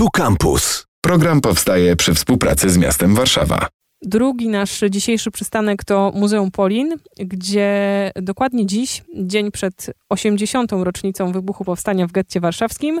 Tu Campus. Program powstaje przy współpracy z miastem Warszawa. Drugi nasz dzisiejszy przystanek to Muzeum Polin, gdzie dokładnie dziś, dzień przed 80. rocznicą wybuchu powstania w getcie warszawskim,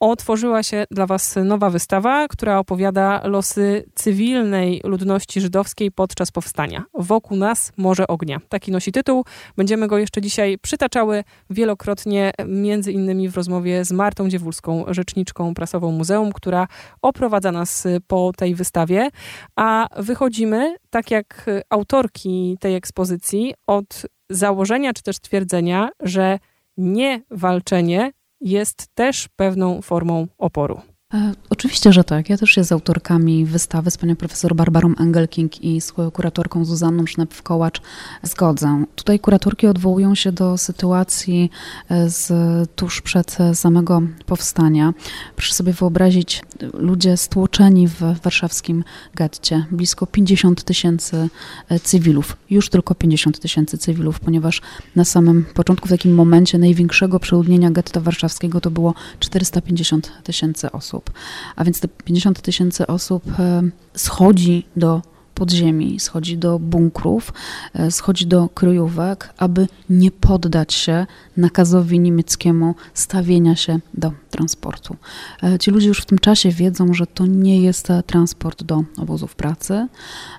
otworzyła się dla Was nowa wystawa, która opowiada losy cywilnej ludności żydowskiej podczas powstania. Wokół nas Morze Ognia. Taki nosi tytuł. Będziemy go jeszcze dzisiaj przytaczały wielokrotnie, między innymi w rozmowie z Martą Dziewulską, rzeczniczką prasową muzeum, która oprowadza nas po tej wystawie. A wychodzimy, tak jak autorki tej ekspozycji, od założenia czy też twierdzenia, że nie walczenie jest też pewną formą oporu. E, oczywiście, że tak. Ja też się z autorkami wystawy, z panią profesor Barbarą Engelking i z kuratorką Zuzanną Sznep-Kołacz zgodzę. Tutaj kuratorki odwołują się do sytuacji e, z tuż przed samego powstania. Proszę sobie wyobrazić, ludzie stłoczeni w warszawskim getcie, blisko 50 tysięcy e, cywilów, już tylko 50 tysięcy cywilów, ponieważ na samym początku, w takim momencie największego przeludnienia getta warszawskiego to było 450 tysięcy osób osób. A więc te 50 tysięcy osób e, schodzi do podziemi, schodzi do bunkrów, e, schodzi do kryjówek, aby nie poddać się nakazowi niemieckiemu stawienia się do transportu. E, ci ludzie już w tym czasie wiedzą, że to nie jest transport do obozów pracy,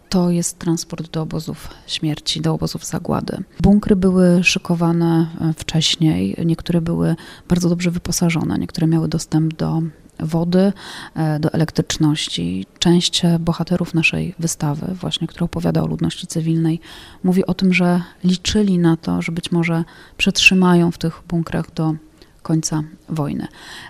to jest transport do obozów śmierci, do obozów zagłady. Bunkry były szykowane wcześniej, niektóre były bardzo dobrze wyposażone, niektóre miały dostęp do wody, e, do elektryczności. Część bohaterów naszej wystawy, właśnie, która opowiada o ludności cywilnej, mówi o tym, że liczyli na to, że być może przetrzymają w tych bunkrach do końca wojny.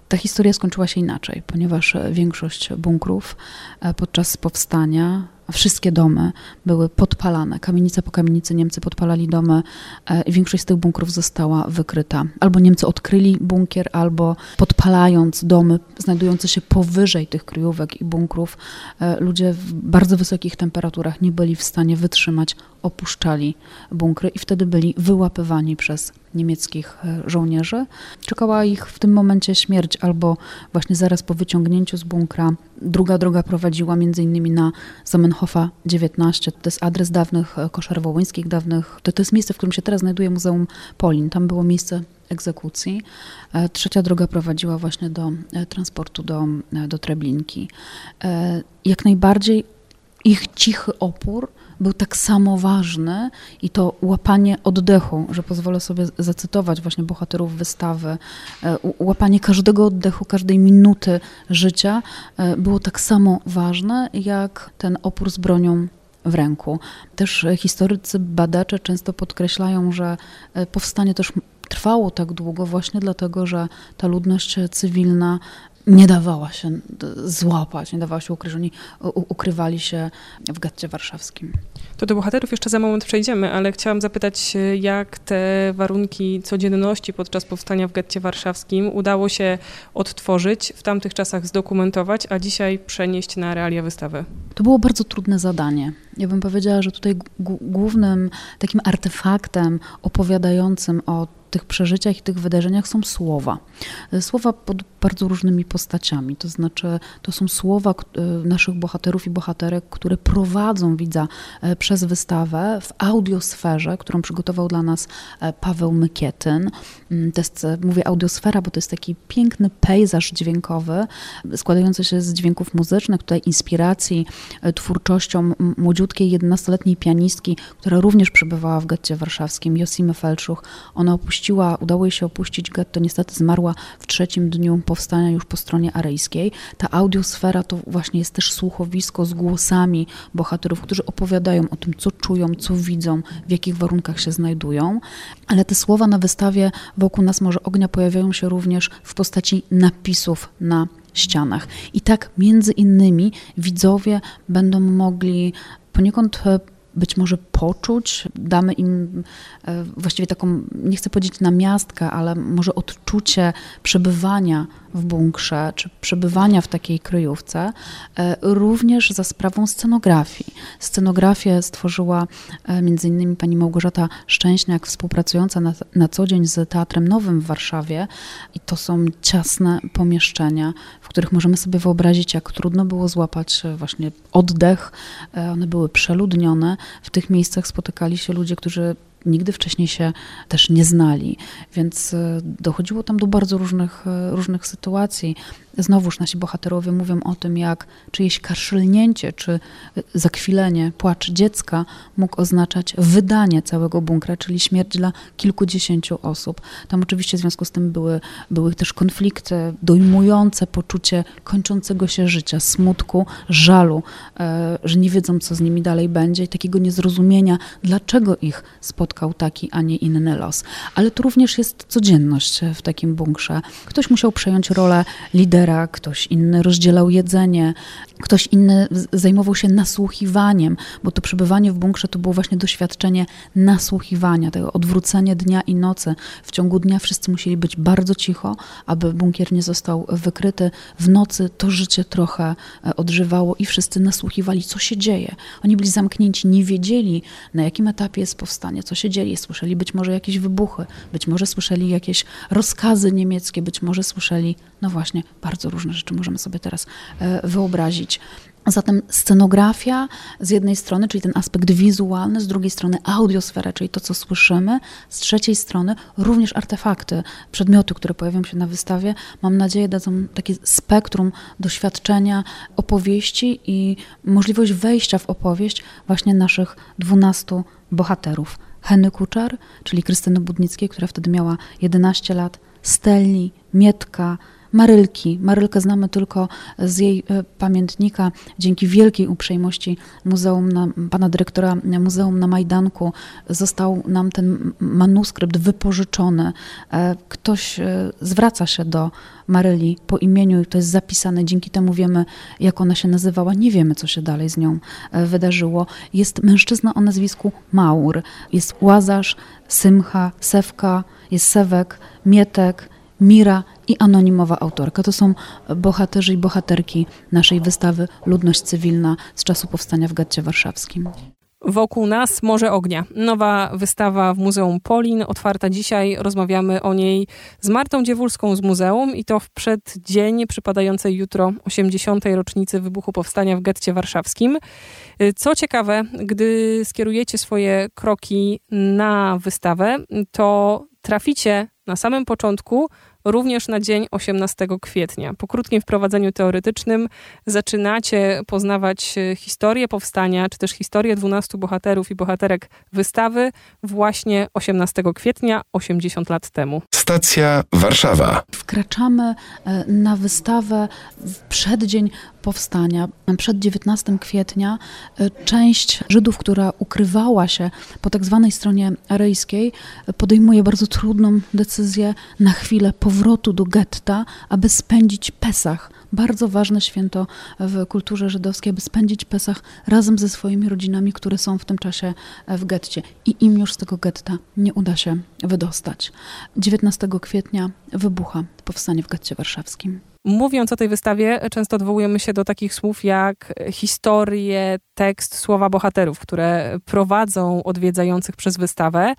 Ta historia skończyła się inaczej, ponieważ większość bunkrów e, podczas powstania Wszystkie domy były podpalane. Kamienica po kamienicy Niemcy podpalali domy e, i większość z tych bunkrów została wykryta. Albo Niemcy odkryli bunkier, albo podpalając domy znajdujące się powyżej tych kryjówek i bunkrów, e, ludzie w bardzo wysokich temperaturach nie byli w stanie wytrzymać, opuszczali bunkry i wtedy byli wyłapywani przez niemieckich e, żołnierzy. Czekała ich w tym momencie śmierć, albo właśnie zaraz po wyciągnięciu z bunkra druga droga prowadziła innymi na Zamenhofa 19. To jest adres dawnych e, koszar wołyńskich, dawnych, to, to jest miejsce, w którym się teraz znajduje Muzeum Polin. Tam było miejsce egzekucji. E, trzecia droga prowadziła właśnie do transportu do, do Treblinki. Jak najbardziej ich cichy opór był tak samo ważny i to łapanie oddechu, że pozwolę sobie zacytować właśnie bohaterów wystawy, e, łapanie każdego oddechu, każdej minuty życia e, było tak samo ważne jak ten opór z bronią w ręku. Też historycy, badacze często podkreślają, że e, powstanie też trwało tak długo właśnie dlatego, że ta ludność cywilna nie dawała się złapać, nie dawała się ukryć. Oni ukrywali się w getcie warszawskim. To do bohaterów jeszcze za moment przejdziemy, ale chciałam zapytać, jak te warunki codzienności podczas powstania w getcie warszawskim udało się odtworzyć, w tamtych czasach zdokumentować, a dzisiaj przenieść na realia wystawy? To było bardzo trudne zadanie. Ja bym powiedziała, że tutaj głównym takim artefaktem opowiadającym o tych przeżyciach i tych wydarzeniach są słowa. Słowa pod bardzo różnymi postaciami, to znaczy to są słowa e, naszych bohaterów i bohaterek, które prowadzą widza e, przez wystawę w audiosferze, którą przygotował dla nas e, Paweł Mykietyn. Mm, to jest, mówię audiosfera, bo to jest taki piękny pejzaż dźwiękowy, składający się z dźwięków muzycznych, tutaj inspiracji twórczością młodziutkiej, 11-letniej pianistki, która również przebywała w getcie warszawskim, Josimy Felczuch. Ona opuściła, udało jej się opuścić getto, niestety zmarła w trzecim dniu powstania już po stronie arejskiej. Ta audiosfera to właśnie jest też słuchowisko z głosami bohaterów, którzy opowiadają o tym, co czują, co widzą, w jakich warunkach się znajdują. Ale te słowa na wystawie wokół nas Morze Ognia pojawiają się również w postaci napisów na ścianach. I tak między innymi widzowie będą mogli poniekąd e, być może poczuć, damy im e, właściwie taką, nie chcę powiedzieć namiastkę, ale może odczucie przebywania w bunkrze, czy przebywania w takiej kryjówce, e, również za sprawą scenografii. Scenografię stworzyła e, między innymi pani Małgorzata Szczęśniak, współpracująca na, na co dzień z Teatrem Nowym w Warszawie i to są ciasne pomieszczenia, w których możemy sobie wyobrazić, jak trudno było złapać właśnie oddech. One były przeludnione. W tych miejscach spotykali się ludzie, którzy nigdy wcześniej się też nie znali, więc e, dochodziło tam do bardzo różnych, e, różnych sytuacji. Znowuż nasi bohaterowie mówią o tym, jak czyjeś kaszlnięcie czy zakwilenie, płacz dziecka mógł oznaczać wydanie całego bunkra, czyli śmierć dla kilkudziesięciu osób. Tam oczywiście w związku z tym były, były też konflikty, dojmujące poczucie kończącego się życia, smutku, żalu, e, że nie wiedzą, co z nimi dalej będzie i takiego niezrozumienia, dlaczego ich spotkał taki, a nie inny los. Ale to również jest codzienność w takim bunkrze. Ktoś musiał przejąć rolę lidera, ktoś inny rozdzielał jedzenie, ktoś inny zajmował się nasłuchiwaniem, bo to przebywanie w bunkrze to było właśnie doświadczenie nasłuchiwania, tego odwrócenie dnia i nocy. W ciągu dnia wszyscy musieli być bardzo cicho, aby bunkier nie został wykryty. W nocy to życie trochę e, odżywało i wszyscy nasłuchiwali, co się dzieje. Oni byli zamknięci, nie wiedzieli, na jakim etapie jest powstanie, co się dzieje. Słyszeli być może jakieś wybuchy, być może słyszeli jakieś rozkazy niemieckie, być może słyszeli, no właśnie, bardzo różne rzeczy możemy sobie teraz e, Zatem scenografia z jednej strony, czyli ten aspekt wizualny, z drugiej strony audiosfera, czyli to, co słyszymy, z trzeciej strony również artefakty, przedmioty, które pojawią się na wystawie, mam nadzieję, dadzą takie spektrum doświadczenia opowieści i możliwość wejścia w opowieść właśnie naszych dwunastu bohaterów. Henny Kuczar, czyli Krystyny Budnickiej, która wtedy miała 11 lat, Stelli, Mietka, Marylki. Marylkę znamy tylko z jej e, pamiętnika. Dzięki wielkiej uprzejmości muzeum na, pana dyrektora Muzeum na Majdanku został nam ten manuskrypt wypożyczony. E, ktoś e, zwraca się do Maryli po imieniu i to jest zapisane. Dzięki temu wiemy, jak ona się nazywała. Nie wiemy, co się dalej z nią wydarzyło. Jest mężczyzna o nazwisku Maur. Jest Łazarz, Symcha, Sewka, jest Sewek, Mietek, Mira i anonimowa autorka. To są bohaterzy i bohaterki naszej wystawy Ludność Cywilna z czasu powstania w getcie warszawskim. Wokół nas Morze Ognia. Nowa wystawa w Muzeum Polin, otwarta dzisiaj. Rozmawiamy o niej z Martą Dziewulską z muzeum i to w przeddzień przypadającej jutro 80. rocznicy wybuchu powstania w getcie warszawskim. Co ciekawe, gdy skierujecie swoje kroki na wystawę, to traficie na samym początku również na dzień 18 kwietnia. Po krótkim wprowadzeniu teoretycznym zaczynacie poznawać e, historię powstania, czy też historię 12 bohaterów i bohaterek wystawy właśnie 18 kwietnia, 80 lat temu. Stacja Warszawa. Wkraczamy e, na wystawę w przeddzień powstania. Przed 19 kwietnia e, część Żydów, która ukrywała się po tak zwanej stronie aryjskiej, podejmuje bardzo trudną decyzję na chwilę powrotu do getta, aby spędzić Pesach bardzo ważne święto w kulturze żydowskiej, aby spędzić Pesach razem ze swoimi rodzinami, które są w tym czasie w getcie. I im już z tego getta nie uda się wydostać. 19 kwietnia wybucha powstanie w getcie warszawskim. Mówiąc o tej wystawie, często odwołujemy się do takich słów jak historie, tekst, słowa bohaterów, które prowadzą odwiedzających przez wystawę,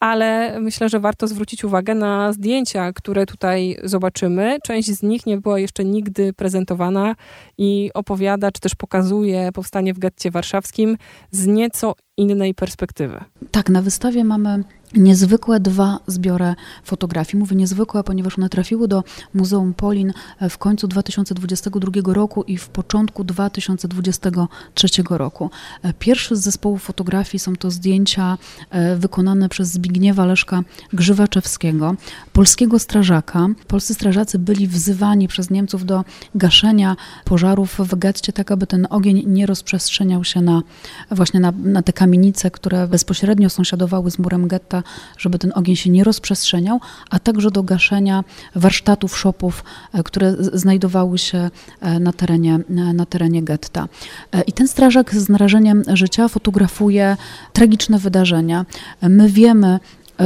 ale myślę, że warto zwrócić uwagę na zdjęcia, które tutaj zobaczymy. Część z nich nie była jeszcze nigdy prezentowana i opowiada, czy też pokazuje powstanie w getcie warszawskim z nieco innej perspektywy. Tak, na wystawie mamy niezwykłe dwa zbiory fotografii. Mówię niezwykłe, ponieważ one trafiły do Muzeum Polin w końcu 2022 roku i w początku 2023 roku. Pierwszy z zespołów fotografii są to zdjęcia e, wykonane przez Zbigniewa Leszka Grzywaczewskiego, polskiego strażaka. Polscy strażacy byli wzywani przez Niemców do gaszenia pożarów w getcie, tak aby ten ogień nie rozprzestrzeniał się na właśnie na, na te kamienice, które bezpośrednio sąsiadowały z murem getta żeby ten ogień się nie rozprzestrzeniał, a także do gaszenia warsztatów, shopów, które znajdowały się na terenie, na terenie getta. I ten strażak z narażeniem życia fotografuje tragiczne wydarzenia. My wiemy,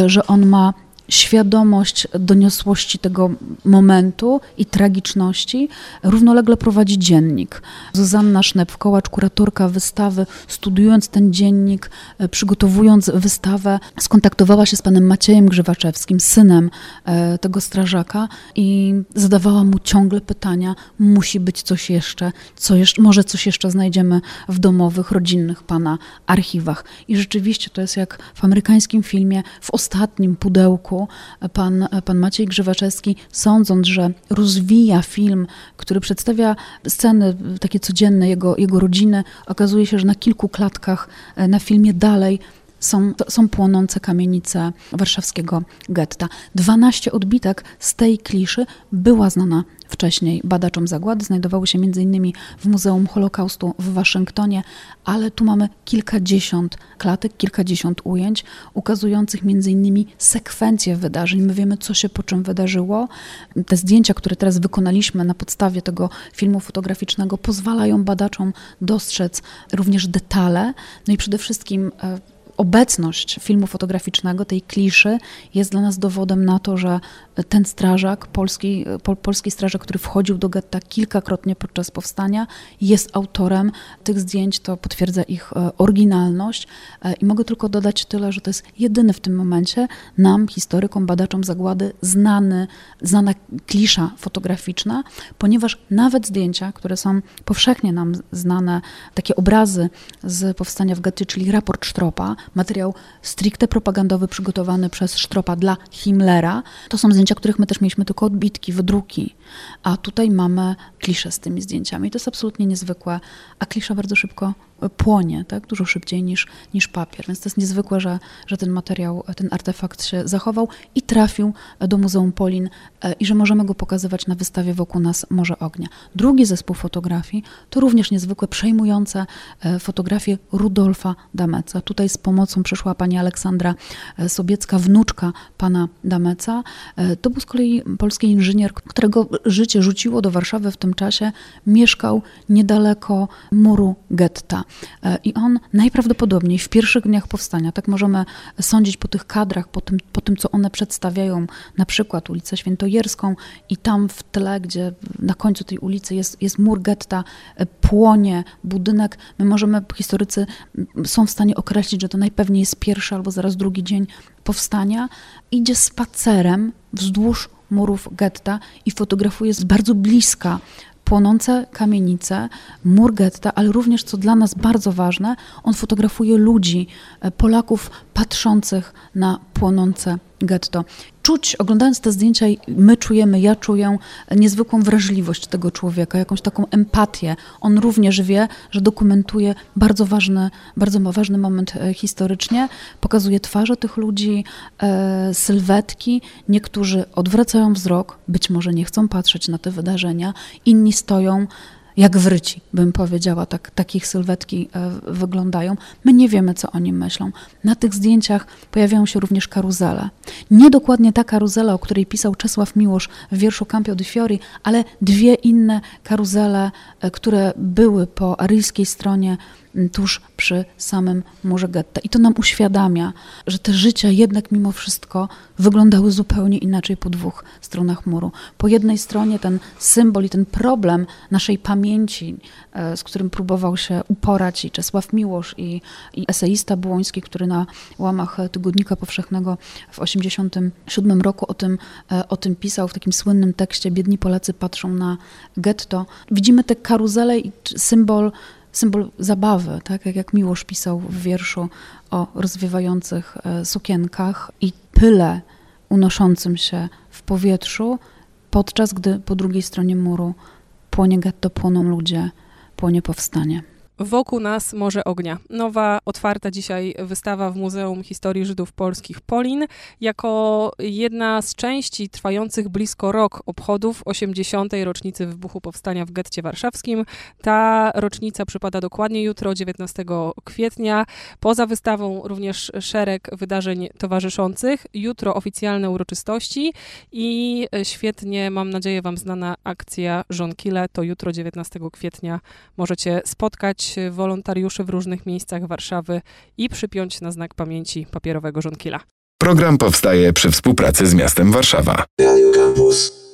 że on ma świadomość doniosłości tego momentu i tragiczności, równolegle prowadzi dziennik. Zuzanna Sznep-Kołacz, kuratorka wystawy, studiując ten dziennik, e, przygotowując wystawę, skontaktowała się z panem Maciejem Grzywaczewskim, synem e, tego strażaka i zadawała mu ciągle pytania, musi być coś jeszcze, co jeszcze może coś jeszcze znajdziemy w domowych, rodzinnych pana archiwach. I rzeczywiście to jest jak w amerykańskim filmie, w ostatnim pudełku, roku pan, pan Maciej Grzywaczewski, sądząc, że rozwija film, który przedstawia sceny takie codzienne jego, jego rodziny, okazuje się, że na kilku klatkach e, na filmie dalej są, są płonące kamienice warszawskiego getta. 12 odbitek z tej kliszy była znana wcześniej badaczom zagłady. Znajdowały się m.in. w Muzeum Holokaustu w Waszyngtonie, ale tu mamy kilkadziesiąt klatek, kilkadziesiąt ujęć ukazujących m.in. sekwencję wydarzeń. My wiemy, co się po czym wydarzyło. Te zdjęcia, które teraz wykonaliśmy na podstawie tego filmu fotograficznego, pozwalają badaczom dostrzec również detale, no i przede wszystkim e, obecność filmu fotograficznego, tej kliszy, jest dla nas dowodem na to, że ten strażak, polski, pol, polski strażak, który wchodził do getta kilkakrotnie podczas powstania, jest autorem tych zdjęć, to potwierdza ich e, oryginalność. E, I mogę tylko dodać tyle, że to jest jedyny w tym momencie nam, historykom, badaczom zagłady, znany, znana klisza fotograficzna, ponieważ nawet zdjęcia, które są powszechnie nam znane, takie obrazy z powstania w getty, czyli raport Sztropa, materiał stricte propagandowy przygotowany przez Sztropa dla Himmlera. To są zdjęcia, których my też mieliśmy tylko odbitki, wydruki, a tutaj mamy klisze z tymi zdjęciami. To jest absolutnie niezwykłe, a klisza bardzo szybko płonie, tak? dużo szybciej niż, niż papier. Więc to jest niezwykłe, że, że ten materiał, ten artefakt się zachował i trafił do Muzeum Polin e, i że możemy go pokazywać na wystawie wokół nas Morze Ognia. Drugi zespół fotografii to również niezwykłe, przejmujące e, fotografie Rudolfa Dameca. Tutaj z pomocą przyszła pani Aleksandra e, Sobiecka, wnuczka pana Dameca. To był z kolei polski inżynier, którego życie rzuciło do Warszawy w tym czasie. Mieszkał niedaleko muru getta. E, I on najprawdopodobniej w pierwszych dniach powstania, tak możemy sądzić po tych kadrach, po tym, po tym co one przedstawiają, na przykład ulicę Świętojerską i tam w tle, gdzie na końcu tej ulicy jest, jest mur getta, e, płonie budynek, my możemy, historycy są w stanie określić, że to najpewniej jest pierwszy albo zaraz drugi dzień powstania, idzie spacerem wzdłuż murów getta i fotografuje z bardzo bliska płonące kamienice, mur getta, ale również, co dla nas bardzo ważne, on fotografuje ludzi, e, Polaków patrzących na płonące getto. Czuć, oglądając te zdjęcia, my czujemy, ja czuję niezwykłą wrażliwość tego człowieka, jakąś taką empatię. On również wie, że dokumentuje bardzo ważny, bardzo ważny moment e, historycznie, pokazuje twarze tych ludzi, e, sylwetki. Niektórzy odwracają wzrok, być może nie chcą patrzeć na te wydarzenia, inni stoją jak wryci, bym powiedziała, tak, takich sylwetki e, wyglądają. My nie wiemy, co oni myślą. Na tych zdjęciach pojawiają się również karuzele. Nie dokładnie ta karuzela, o której pisał Czesław Miłosz w wierszu Campio di Fiori, ale dwie inne karuzele, e, które były po aryjskiej stronie tuż przy samym murze getta. I to nam uświadamia, że te życia jednak mimo wszystko wyglądały zupełnie inaczej po dwóch stronach muru. Po jednej stronie ten symbol i ten problem naszej pamięci, e, z którym próbował się uporać i Czesław Miłosz, i, i eseista Błoński, który na łamach Tygodnika Powszechnego w 1987 roku o tym, e, o tym pisał w takim słynnym tekście Biedni Polacy patrzą na getto. Widzimy te karuzele i symbol symbol zabawy, tak jak Miłosz pisał w wierszu o rozwiewających e, sukienkach i pyle unoszącym się w powietrzu, podczas gdy po drugiej stronie muru płonie getto, płoną ludzie, płonie powstanie. Wokół nas Morze Ognia. Nowa, otwarta dzisiaj wystawa w Muzeum Historii Żydów Polskich Polin, jako jedna z części trwających blisko rok obchodów 80. rocznicy wybuchu powstania w getcie warszawskim. Ta rocznica przypada dokładnie jutro, 19 kwietnia. Poza wystawą również szereg wydarzeń towarzyszących. Jutro oficjalne uroczystości i świetnie, mam nadzieję, Wam znana akcja Żonkile. To jutro, 19 kwietnia, możecie spotkać wolontariuszy w różnych miejscach Warszawy i przypiąć na znak pamięci papierowego żonkila. Program powstaje przy współpracy z miastem Warszawa. Radio Campus.